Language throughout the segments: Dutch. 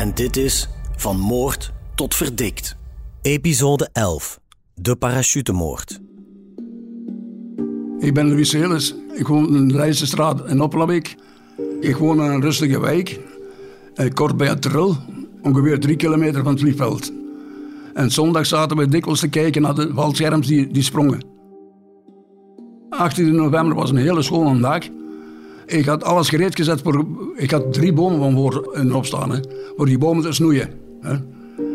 en dit is Van Moord tot Verdikt. Episode 11. De parachutemoord. Ik ben Louis Seles. Ik woon in de Rijzenstraat in Oplabeek. Ik woon in een rustige wijk, eh, kort bij het Trill, ongeveer drie kilometer van het vliegveld. En zondag zaten we dikwijls te kijken naar de valscherms die, die sprongen. 18 november was een hele schone dag. Ik had alles gereed gezet voor... Ik had drie bomen van voor in opstaan, hè, voor die bomen te snoeien. Hè.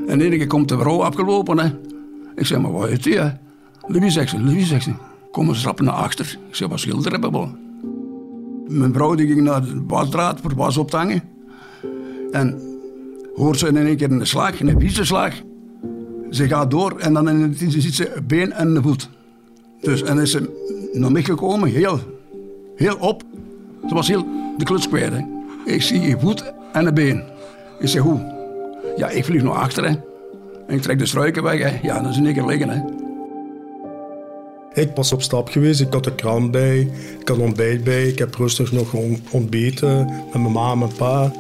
En één keer komt de vrouw afgelopen. Hè. Ik zeg, maar wat is die? Hè? Louis zegt ze, Louis zegt ze. Kom eens rap naar achter. Ik zeg, wat schilder hebben we? Mijn vrouw die ging naar de wasdraad voor was op te hangen. En hoort ze in één keer een slag, een vieze slag. Ze gaat door en dan in ziet ze een been en een voet. Dus, en is ze naar mij gekomen, heel, heel op. Ze was heel de kluts. Ik zie een voet en een been. Ik zeg, hoe? Ja, ik vlieg naar achter. En ik trek de struiken weg. Ja, dan is één keer liggen. Ik was op stap geweest, ik had de krant bij, ik had ontbijt bij, ik heb rustig nog ontbeten met mijn ma en mijn pa.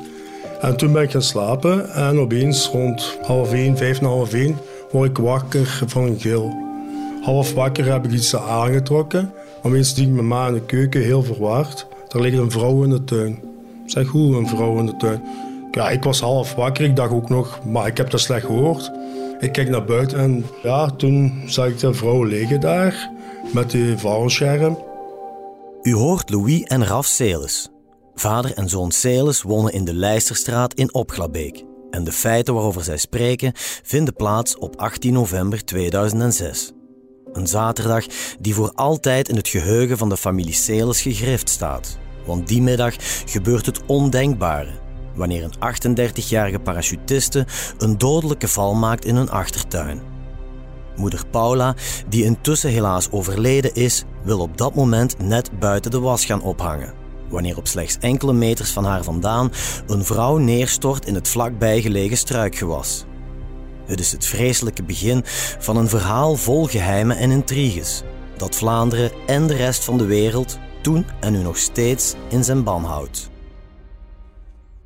En toen ben ik gaan slapen en opeens rond half één, vijf na half één, word ik wakker van een gil. Half wakker heb ik iets aangetrokken, opeens ik mijn ma in de keuken heel verwaard. Er ligt een vrouw in de tuin. Zeg, hoe een vrouw in de tuin? Ja, ik was half wakker, ik dacht ook nog, maar ik heb dat slecht gehoord. Ik kijk naar buiten en ja, toen zag ik de vrouw liggen daar met die valscherm. U hoort Louis en Raf Seles. Vader en zoon Seles wonen in de Leisterstraat in Opglabeek. En de feiten waarover zij spreken vinden plaats op 18 november 2006. Een zaterdag die voor altijd in het geheugen van de familie Seles gegrift staat. Want die middag gebeurt het ondenkbare. Wanneer een 38-jarige parachutiste een dodelijke val maakt in hun achtertuin. Moeder Paula, die intussen helaas overleden is, wil op dat moment net buiten de was gaan ophangen. Wanneer op slechts enkele meters van haar vandaan een vrouw neerstort in het vlakbij gelegen struikgewas. Het is het vreselijke begin van een verhaal vol geheimen en intriges, dat Vlaanderen en de rest van de wereld en nu nog steeds in zijn ban houdt.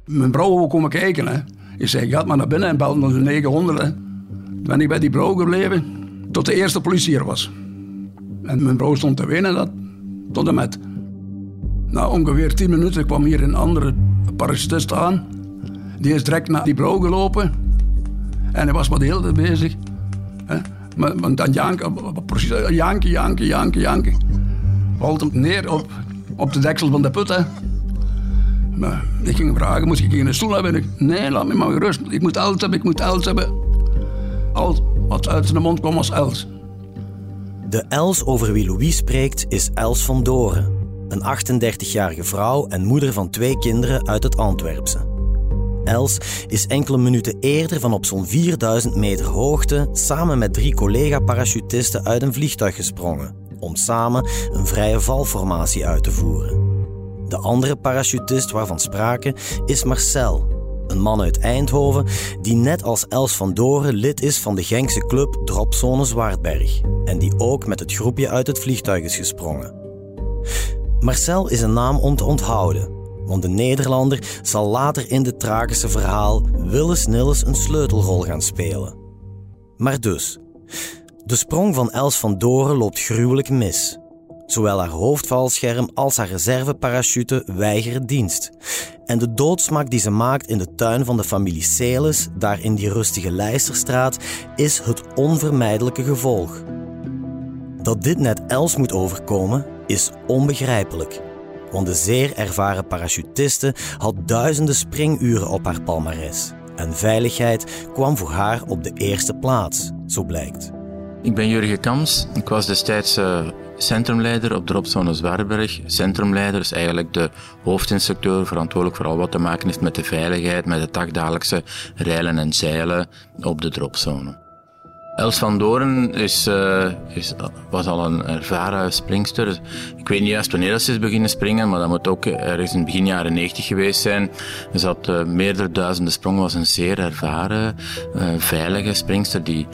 Mijn vrouw wil komen kijken. Hè. Ik zei, ga maar naar binnen en bel naar de 900. Hè. Toen ben ik bij die vrouw gebleven tot de eerste politie er was. En mijn vrouw stond te wenen dat, tot en met. Na ongeveer tien minuten kwam hier een andere parachutist aan. Die is direct naar die vrouw gelopen. En hij was maar de hele tijd bezig. Hè? Maar, dan janken, precies, janken, janken, janken, janken. Valt hem neer op, op de deksel van de put. Hè? Maar ik ging vragen, moest ik een stoel hebben? nee, laat me maar gerust. Ik moet alles hebben, ik moet alles hebben. Alles wat uit zijn mond kwam als Els. De Els over wie Louis spreekt is Els van Doren. Een 38-jarige vrouw en moeder van twee kinderen uit het Antwerpse. Els is enkele minuten eerder van op zo'n 4000 meter hoogte samen met drie collega-parachutisten uit een vliegtuig gesprongen om samen een vrije valformatie uit te voeren. De andere parachutist waarvan sprake is Marcel, een man uit Eindhoven die net als Els van Doren lid is van de Genkse club Dropzone Zwaardberg en die ook met het groepje uit het vliegtuig is gesprongen. Marcel is een naam om te onthouden, want de Nederlander zal later in dit tragische verhaal willens nillens een sleutelrol gaan spelen. Maar dus, de sprong van Els van Doren loopt gruwelijk mis. Zowel haar hoofdvalscherm als haar reserveparachute weigeren dienst. En de doodsmak die ze maakt in de tuin van de familie Celis, daar in die rustige Leisterstraat, is het onvermijdelijke gevolg. Dat dit net Els moet overkomen, is onbegrijpelijk. Want de zeer ervaren parachutiste had duizenden springuren op haar palmares. En veiligheid kwam voor haar op de eerste plaats, zo blijkt. Ik ben Jurgen Kams. Ik was destijds uh, centrumleider op Dropzone Zwarberg. Centrumleider is eigenlijk de hoofdinstructeur, verantwoordelijk voor al wat te maken heeft met de veiligheid, met het dagdagelijkse reilen en zeilen op de dropzone. Els van Doren is, uh, is, was al een ervaren springster. Ik weet niet juist wanneer ze is beginnen springen, maar dat moet ook ergens in begin jaren 90 geweest zijn. Ze had uh, meerdere duizenden sprongen, was een zeer ervaren, veilige springster die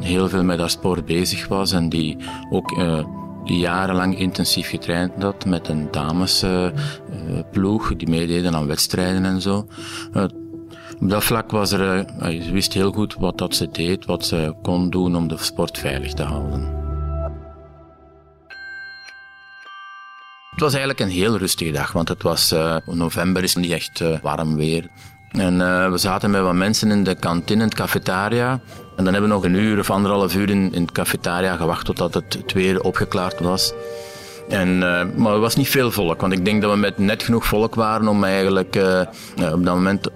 heel veel met haar sport bezig was en die ook die jarenlang intensief getraind had met een damesploeg die meededen aan wedstrijden en zo. Op dat vlak was er, ze wist heel goed wat dat ze deed, wat ze kon doen om de sport veilig te houden. Het was eigenlijk een heel rustige dag, want het was november, is niet echt warm weer. En we zaten met wat mensen in de kantine, in het cafetaria. En dan hebben we nog een uur of anderhalf uur in, in het cafetaria gewacht totdat het weer opgeklaard was. En, maar er was niet veel volk, want ik denk dat we met net genoeg volk waren om eigenlijk op dat moment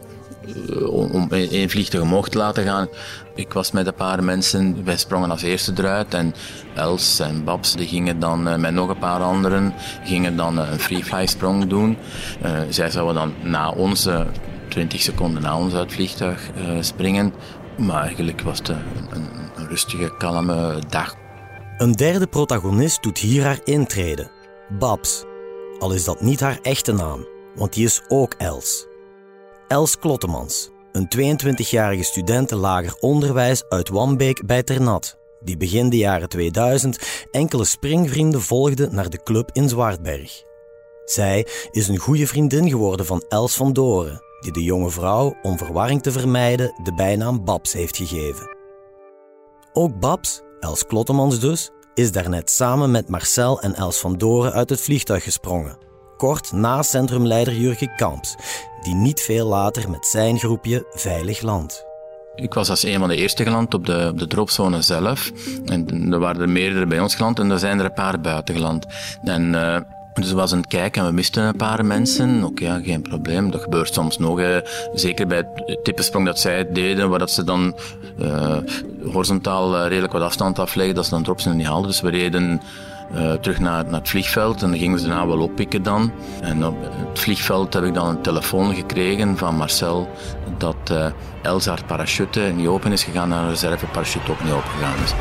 eh, om één vliegtuig omhoog te laten gaan. Ik was met een paar mensen, wij sprongen als eerste eruit en Els en Babs die gingen dan eh, met nog een paar anderen gingen dan eh, een free sprong doen. zij zouden dan na ons, 20 seconden na ons uit het vliegtuig springen. Maar eigenlijk was het een, rustige, kalme dag. Een derde protagonist doet hier haar intrede. Babs. Al is dat niet haar echte naam, want die is ook Els. Els Klottemans, een 22-jarige student lager onderwijs uit Wambeek bij Ternat, die begin de jaren 2000 enkele springvrienden volgde naar de club in Zwartberg. Zij is een goede vriendin geworden van Els van Doren, die de jonge vrouw, om verwarring te vermijden, de bijnaam Babs heeft gegeven. Ook Babs, Els Klottemans dus, is daarnet samen met Marcel en Els van Doren uit het vliegtuig gesprongen, kort na centrumleider Jurgen Kamps, die niet veel later met zijn groepje veilig landt. Ik was als een van de eerste geland op de, op de dropzone zelf. En er waren er meerdere bij ons geland en er zijn er een paar buiten geland. En uh, dus was een kijken en we misten een paar mensen. Oké, ja, geen probleem. Dat gebeurt soms nog. Zeker bij het typesprong dat zij deden, waar dat ze dan uh, horizontaal uh, redelijk wat afstand afleggen, dat ze dan drops niet haalden. Dus we reden uh, terug naar, naar het vliegveld en dan gingen ze daarna wel oppikken dan. En op het vliegveld heb ik dan een telefoon gekregen van Marcel dat uh, Els haar parachute niet open is gegaan en haar reserveparachute ook niet open gegaan is.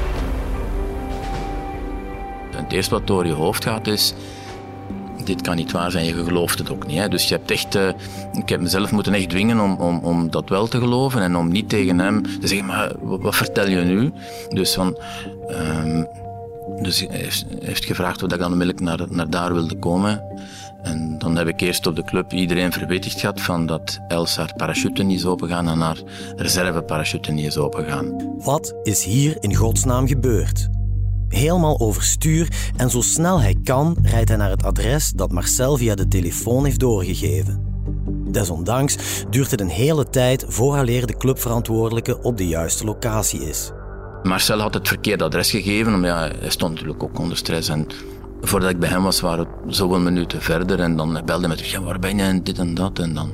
Het eerste wat door je hoofd gaat is, dit kan niet waar zijn, je gelooft het ook niet. Hè. Dus je hebt echt, uh, ik heb mezelf moeten echt dwingen om, om, om dat wel te geloven en om niet tegen hem te zeggen, maar wat, vertel je nu? Dus van, um, dus hij heeft, heeft gevraagd of ik dan onmiddellijk naar, naar daar wilde komen. En dan heb ik eerst op de club iedereen verwittigd gehad van dat Els haar parachute niet is opengaan en haar reserveparachute niet is opengaan. Wat is hier in godsnaam gebeurd? Helemaal overstuur en zo snel hij kan rijdt hij naar het adres dat Marcel via de telefoon heeft doorgegeven. Desondanks duurt het een hele tijd vooraleer de clubverantwoordelijke op de juiste locatie is. Marcel had het verkeerde adres gegeven, omdat hij stond natuurlijk ook onder stress. En voordat ik bij hem was, waren het zoveel minuten verder. En dan belde hij me ja, waar ben je en dit en dat. En dan,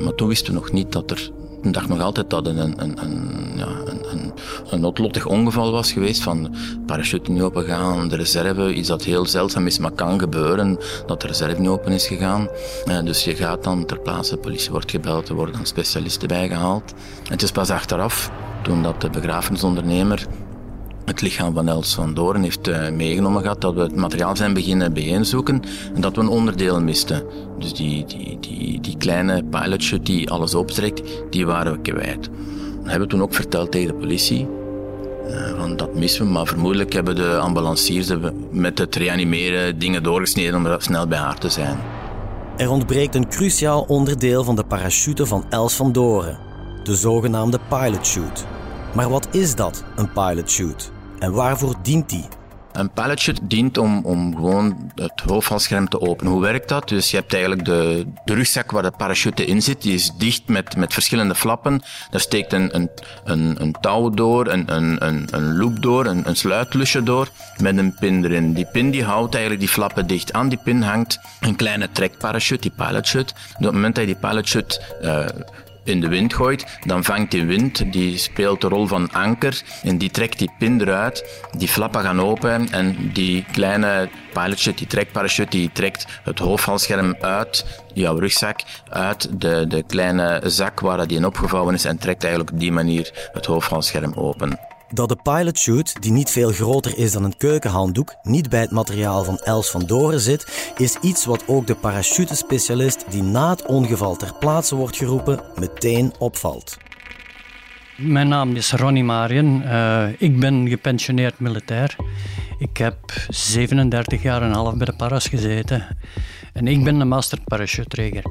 maar toen wisten we nog niet dat er ik dacht nog altijd dat het een, een, een, ja, een, een noodlottig ongeval was geweest. Van parachute niet open gaan, de reserve, iets dat heel zeldzaam is, maar kan gebeuren, dat de reserve niet open is gegaan. Eh, dus je gaat dan ter plaatse, de politie wordt gebeld, er worden dan specialisten bijgehaald. het is pas achteraf toen dat de begrafenisondernemer het lichaam van Els van Doorn heeft uh, meegenomen gehad, dat we het materiaal zijn beginnen bijeenzoeken en dat we een onderdeel misten. Dus die, die, die, die kleine pilotshut die alles opstrekt, die waren we kwijt. Dat hebben we toen ook verteld tegen de politie. Van dat missen we, maar vermoedelijk hebben de ambulanciers met het reanimeren dingen doorgesneden om er snel bij haar te zijn. Er ontbreekt een cruciaal onderdeel van de parachute van Els van Doren, de zogenaamde pilot chute. Maar wat is dat, een pilot chute? En waarvoor dient die? Een pilotchute dient om, om gewoon het hoofdvalscherm te openen. Hoe werkt dat? Dus je hebt eigenlijk de, de rugzak waar de parachute in zit. Die is dicht met, met verschillende flappen. Daar steekt een, een, een, een touw door, een, een, een, een loop door, een, een sluitlusje door met een pin erin. Die pin die houdt eigenlijk die flappen dicht. Aan die pin hangt een kleine trekparachute, die pilotchute. op het moment dat je die pilotchute uh, in de wind gooit, dan vangt die wind, die speelt de rol van anker en die trekt die pin eruit. Die flappen gaan open en die kleine pilotje, die trekparachute, die trekt het hoofdvalscherm uit jouw rugzak, uit de, de kleine zak waar die in opgevouwen is en trekt eigenlijk op die manier het hoofdvalscherm open. Dat de pilotchute, die niet veel groter is dan een keukenhanddoek, niet bij het materiaal van Els van Doren zit, is iets wat ook de parachutespecialist die na het ongeval ter plaatse wordt geroepen, meteen opvalt. Mijn naam is Ronnie Marien. Uh, ik ben gepensioneerd militair. Ik heb 37 jaar en een half bij de paras gezeten. En ik ben een master parachutreger.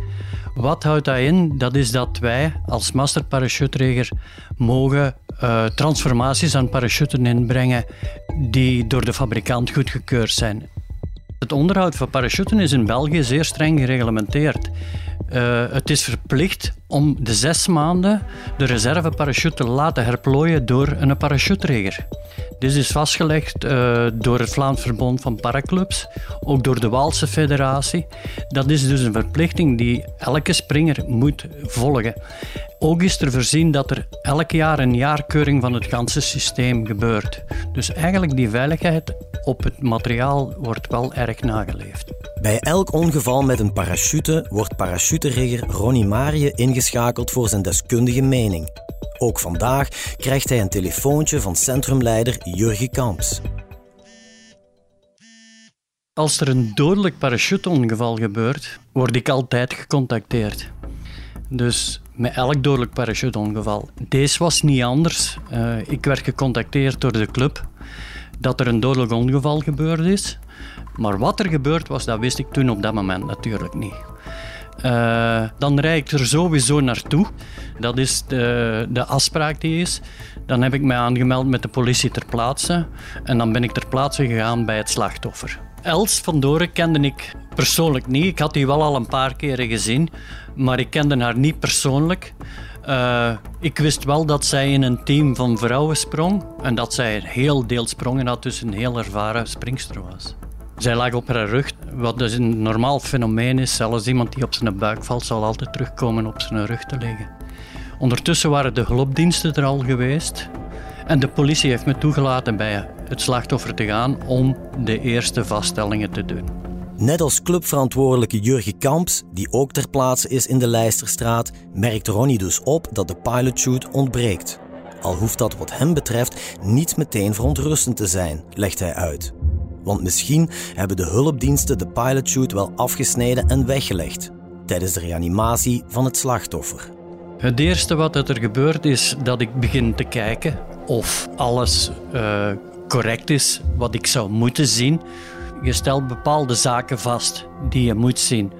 Wat houdt dat in? Dat is dat wij als master parachutreger mogen uh, transformaties aan parachuten inbrengen die door de fabrikant goedgekeurd zijn. Het onderhoud van parachuten is in België zeer streng gereglementeerd. Uh, het is verplicht om de zes maanden de reserveparachute te laten herplooien door een parachutreger. Dit is vastgelegd uh, door het Vlaams Verbond van Paraclubs, ook door de Waalse Federatie. Dat is dus een verplichting die elke springer moet volgen. Ook is er voorzien dat er elk jaar een jaarkeuring van het ganse systeem gebeurt. Dus eigenlijk die veiligheid op het materiaal wordt wel erg nageleefd. Bij elk ongeval met een parachute wordt parachuterigger Ronnie Marie ingeschakeld voor zijn deskundige mening. Ook vandaag krijgt hij een telefoontje van centrumleider Jurgen Kamps. Als er een dodelijk parachuteongeval gebeurt, word ik altijd gecontacteerd. Dus met elk dodelijk parachuteongeval. Deze was niet anders. Uh, ik werd gecontacteerd door de club dat er een dodelijk ongeval gebeurd is. Maar wat er gebeurd was, dat wist ik toen op dat moment natuurlijk niet. Uh, dan rijd ik er sowieso naartoe. Dat is de, de afspraak die is. Dan heb ik mij aangemeld met de politie ter plaatse. En dan ben ik ter plaatse gegaan bij het slachtoffer. Els van Doren kende ik persoonlijk niet. Ik had die wel al een paar keren gezien, maar ik kende haar niet persoonlijk. Uh, ik wist wel dat zij in een team van vrouwen sprong en dat zij een heel deel sprongen had, dus een heel ervaren springster was. Zij lag op haar rug, wat dus een normaal fenomeen is. Zelfs iemand die op zijn buik valt, zal altijd terugkomen op zijn rug te liggen. Ondertussen waren de hulpdiensten er al geweest. En de politie heeft me toegelaten bij het slachtoffer te gaan om de eerste vaststellingen te doen. Net als clubverantwoordelijke Jurgen Kamps, die ook ter plaatse is in de Leisterstraat, merkt Ronnie dus op dat de pilotchute ontbreekt. Al hoeft dat wat hem betreft niet meteen verontrustend te zijn, legt hij uit. Want misschien hebben de hulpdiensten de pilotchute wel afgesneden en weggelegd tijdens de reanimatie van het slachtoffer. Het eerste wat er gebeurt is dat ik begin te kijken of alles uh, correct is wat ik zou moeten zien. Je stelt bepaalde zaken vast die je moet zien.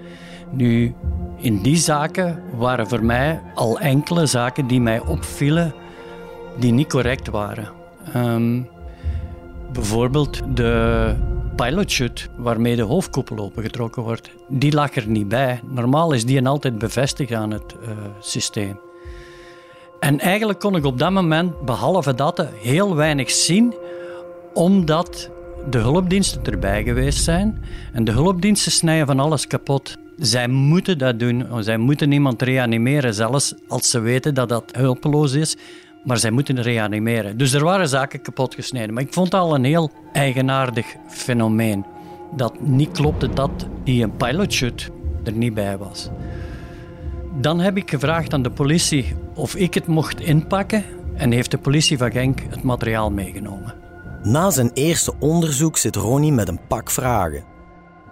Nu, in die zaken waren voor mij al enkele zaken die mij opvielen die niet correct waren. Um, bijvoorbeeld de pilotchute waarmee de hoofdkoepel opengetrokken wordt, die lag er niet bij. Normaal is die altijd bevestigd aan het uh, systeem. En eigenlijk kon ik op dat moment, behalve dat, heel weinig zien, omdat de hulpdiensten erbij geweest zijn. En de hulpdiensten snijden van alles kapot. Zij moeten dat doen. Zij moeten iemand reanimeren, zelfs als ze weten dat dat hulpeloos is. Maar zij moeten reanimeren. Dus er waren zaken kapot gesneden. Maar ik vond het al een heel eigenaardig fenomeen. Dat niet klopte dat die een pilotchute er niet bij was. Dan heb ik gevraagd aan de politie of ik het mocht inpakken en heeft de politie van Genk het materiaal meegenomen. Na zijn eerste onderzoek zit Ronnie met een pak vragen.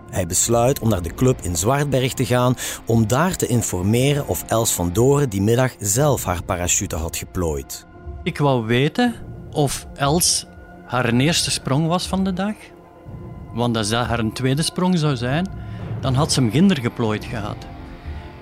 Hij besluit om naar de club in Zwartberg te gaan om daar te informeren of Els van Doren die middag zelf haar parachute had geplooid. Ik wou weten of Els haar eerste sprong was van de dag. Want als dat haar een tweede sprong zou zijn, dan had ze hem ginder geplooid gehad.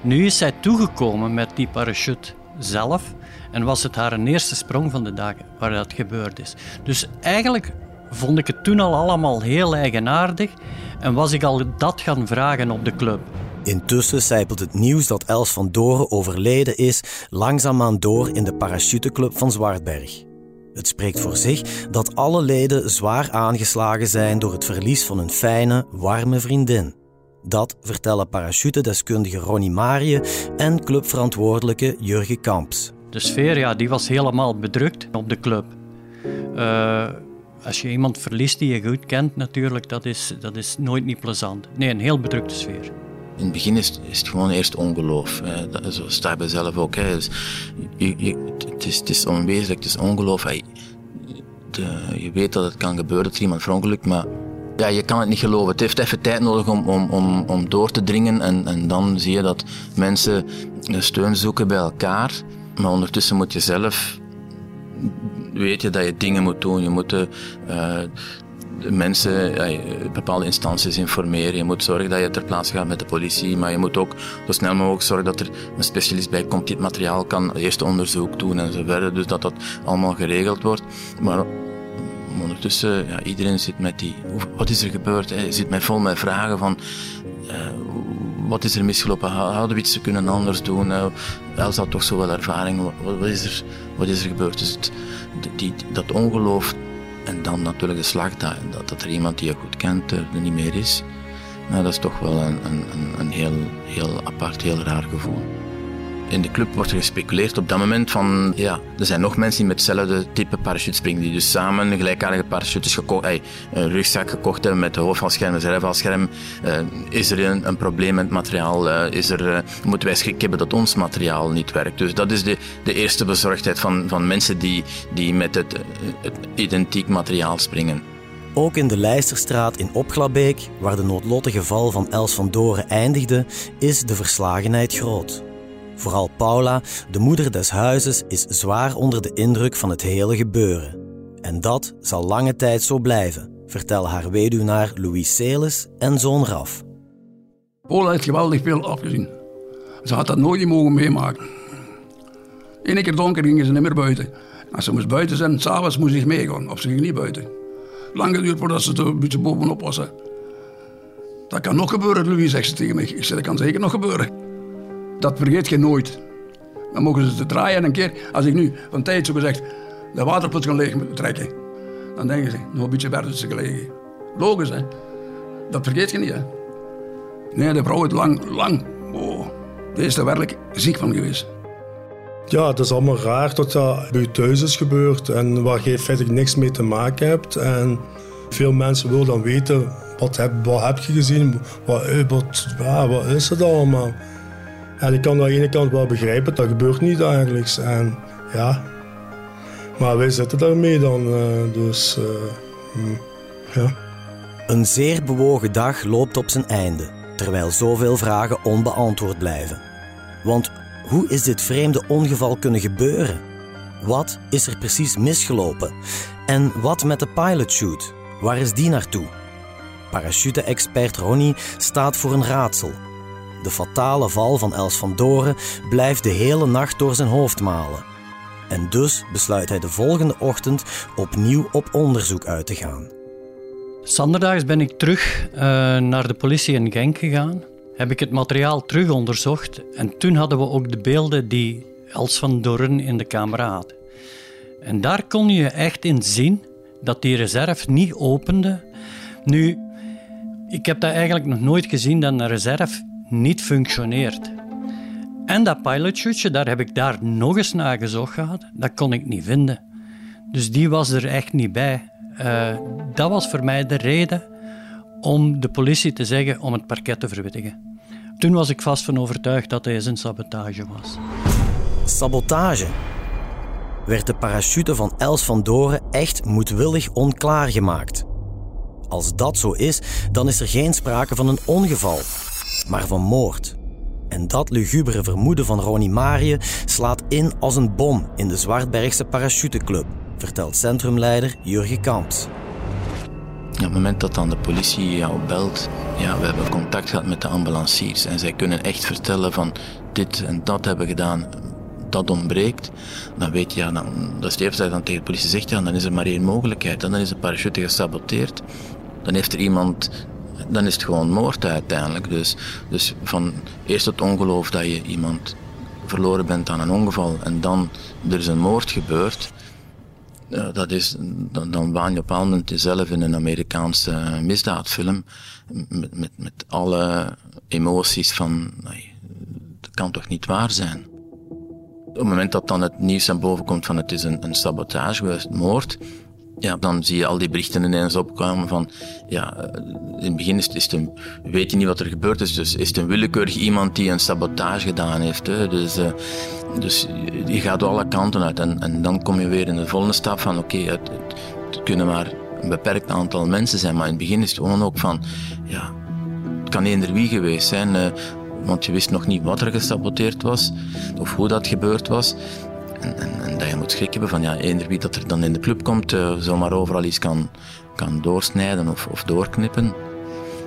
Nu is zij toegekomen met die parachute zelf en was het haar eerste sprong van de dag waar dat gebeurd is. Dus eigenlijk vond ik het toen al allemaal heel eigenaardig en was ik al dat gaan vragen op de club. Intussen zijpelt het nieuws dat Els van Doren overleden is langzaamaan door in de parachuteclub van Zwartberg. Het spreekt voor zich dat alle leden zwaar aangeslagen zijn door het verlies van een fijne, warme vriendin. Dat vertellen parachutedeskundige Ronnie Marie en clubverantwoordelijke Jurgen Kamps. De sfeer ja, die was helemaal bedrukt op de club. Uh, als je iemand verliest die je goed kent, natuurlijk, dat is, dat is nooit niet plezant. Nee, een heel bedrukte sfeer. In het begin is, is het gewoon eerst ongeloof. Dat, zo sta je zelf ook. Dus je, je, het, is, het is onwezenlijk, het is ongeloof. De, je weet dat het kan gebeuren dat er iemand verongelukt, maar ja, je kan het niet geloven. Het heeft even tijd nodig om, om, om, om door te dringen. En, en dan zie je dat mensen steun zoeken bij elkaar. Maar ondertussen moet je zelf weet je dat je dingen moet doen. Je moet uh, de mensen, ja, bepaalde instanties informeren. Je moet zorgen dat je ter plaatse gaat met de politie. Maar je moet ook zo snel mogelijk zorgen dat er een specialist bij komt die het materiaal kan eerst onderzoek doen en zo. Dus dat dat allemaal geregeld wordt. Maar ondertussen, ja, iedereen zit met die, wat is er gebeurd? Hij zit met vol met vragen van, uh, wat is er misgelopen? Hadden we iets kunnen anders doen? Els had toch zoveel ervaring. Wat, is er, wat is er gebeurd? Dus dat ongeloof en dan natuurlijk de slag dat, dat er iemand die je goed kent er niet meer is. Nou, dat is toch wel een, een, een heel, heel apart, heel raar gevoel in de club wordt er gespeculeerd op dat moment van, ja, er zijn nog mensen die met hetzelfde type parachute springen, die dus samen gelijkaardige parachutes gekocht, een rugzak gekocht hebben met hoofdvalscherm, reservevalscherm. Uh, is er een, een, probleem met het materiaal? Uh, is er, uh, moeten wij schrik hebben dat ons materiaal niet werkt? Dus dat is de, de eerste bezorgdheid van, van mensen die, die met het, het identiek materiaal springen. Ook in de Leisterstraat in Opglabeek, waar de noodlottige val van Els van Doren eindigde, is de verslagenheid groot. Vooral Paula, de moeder des huizes, is zwaar onder de indruk van het hele gebeuren. En dat zal lange tijd zo blijven, vertellen haar weduwnaar Louis Celis en zoon Raf. Paula heeft geweldig veel afgezien. Ze had dat nooit mogen meemaken. Eén keer donker gingen ze niet meer buiten. Als ze moest buiten zijn, s'avonds moest ze meegaan, of ze ging niet buiten. Lang geduurd voordat ze er een beetje bovenop was. Dat kan nog gebeuren, Louis, zegt ze tegen mij. Ik zeg, dat kan zeker nog gebeuren dat vergeet je nooit. Dan mogen ze te draaien een keer. Als ik nu van tijd zo gezegd de waterput kan leeg trekken, dan denken ze, nog een beetje werden ze gelegen. Logisch, hè? Dat vergeet je niet, hè? Nee, de vrouw is lang, lang. Oh, deze is er werkelijk ziek van geweest. Ja, het is allemaal raar dat dat bij thuis is gebeurd en waar je feitelijk niks mee te maken hebt. En veel mensen willen dan weten, wat heb, wat heb je gezien? Wat, wat, wat is het allemaal? En ik kan aan de ene kant wel begrijpen, dat gebeurt niet dagelijks. En ja, maar wij zitten daarmee dan. Uh, dus uh, ja. Een zeer bewogen dag loopt op zijn einde, terwijl zoveel vragen onbeantwoord blijven. Want hoe is dit vreemde ongeval kunnen gebeuren? Wat is er precies misgelopen? En wat met de pilotshoot? Waar is die naartoe? Parachute-expert Ronnie staat voor een raadsel de fatale val van Els van Doren blijft de hele nacht door zijn hoofd malen. En dus besluit hij de volgende ochtend opnieuw op onderzoek uit te gaan. Zanderdags ben ik terug uh, naar de politie in Genk gegaan. Heb ik het materiaal terug onderzocht en toen hadden we ook de beelden die Els van Doren in de camera had. En daar kon je echt in zien dat die reserve niet opende. Nu, ik heb dat eigenlijk nog nooit gezien dat een reserve niet functioneert. En dat pilotshootje, daar heb ik daar nog eens naar gezocht gehad. Dat kon ik niet vinden. Dus die was er echt niet bij. Uh, dat was voor mij de reden om de politie te zeggen om het parket te verwittigen. Toen was ik vast van overtuigd dat hij een sabotage was. Sabotage? Werd de parachute van Els van Doren echt moedwillig onklaar gemaakt? Als dat zo is, dan is er geen sprake van een ongeval maar van moord. En dat lugubere vermoeden van Ronnie Marie slaat in als een bom in de Zwartbergse parachuteclub, vertelt centrumleider Jurgen Kamps. op het moment dat dan de politie jou belt, ja, we hebben contact gehad met de ambulanciers en zij kunnen echt vertellen van dit en dat hebben gedaan. dat ontbreekt, dan weet je, ja, dan, dat is het eerste dan tegen de politie zegt, dan is er maar één mogelijkheid. En dan is de parachute gesaboteerd. Dan heeft er iemand dan is het gewoon moord uiteindelijk. Dus, dus van eerst het ongeloof dat je iemand verloren bent aan een ongeval en dan er is een moord gebeurd, dat is, dan, dan waan je op een moment jezelf in een Amerikaanse misdaadfilm met, met, met alle emoties van, dat kan toch niet waar zijn. Op het moment dat dan het nieuws aan boven komt van het is een, een sabotage geweest, moord, ja, dan zie je al die berichten ineens opkomen van, ja, in het begin is het, een, weet je niet wat er gebeurd is, dus is het een willekeurig iemand die een sabotage gedaan heeft. Hè? Dus, uh, dus je gaat alle kanten uit en, en dan kom je weer in de volgende stap van, oké, het, het, kunnen maar een beperkt aantal mensen zijn, maar in het begin is het gewoon ook van, ja, het kan eender wie geweest zijn, uh, want je wist nog niet wat er gesaboteerd was of hoe dat gebeurd was. En, en, dat je moet schrik hebben van ja, eender wie dat er dan in de club komt, uh, zomaar overal iets kan, kan doorsnijden of, of doorknippen.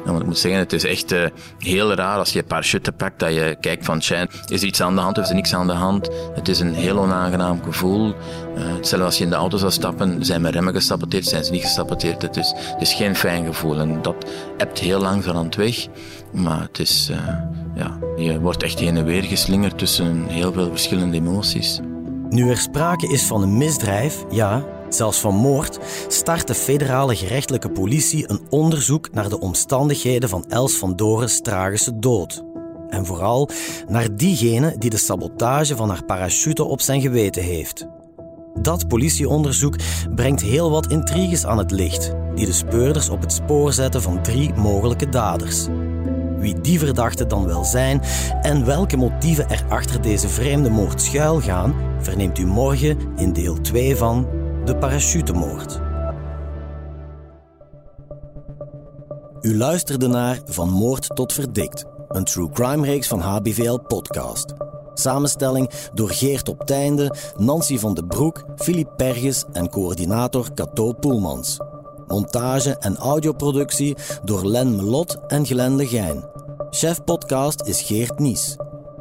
En wat ik moet zeggen, het is echt uh, heel raar als je een parachute pakt, dat je kijkt van, tja, is er iets aan de hand of is er niks aan de hand? Het is een heel onaangenaam gevoel. Uh, hetzelfde als je in de auto zou stappen, zijn mijn remmen gesaboteerd, zijn ze niet gesaboteerd. Het is, het is geen fijn gevoel en dat hebt heel lang van aan het weg. Maar het is, uh, ja, je wordt echt heen en weer geslingerd tussen heel veel verschillende emoties. Nu er sprake is van een misdrijf, ja, zelfs van moord, start de federale gerechtelijke politie een onderzoek naar de omstandigheden van Els van Doren's tragische dood. En vooral naar diegene die de sabotage van haar parachute op zijn geweten heeft. Dat politieonderzoek brengt heel wat intriges aan het licht, die de speurders op het spoor zetten van drie mogelijke daders. Wie die verdachten dan wel zijn en welke motieven er achter deze vreemde moord schuilgaan, verneemt u morgen in deel 2 van De Parachutemoord. U luisterde naar Van Moord tot Verdikt, een true crime reeks van HBVL Podcast. Samenstelling door Geert op Teinde, Nancy van den Broek, Filip Perges en coördinator Cato Poelmans. Montage en audioproductie door Len Melot en Glenn Legijn. Chef podcast is Geert Nies.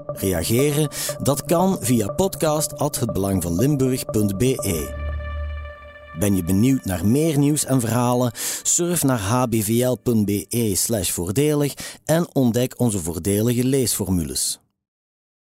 Reageren? Dat kan via podcast@hetbelangvanlimburg.be. Ben je benieuwd naar meer nieuws en verhalen? Surf naar hbvl.be/voordelig en ontdek onze voordelige leesformules.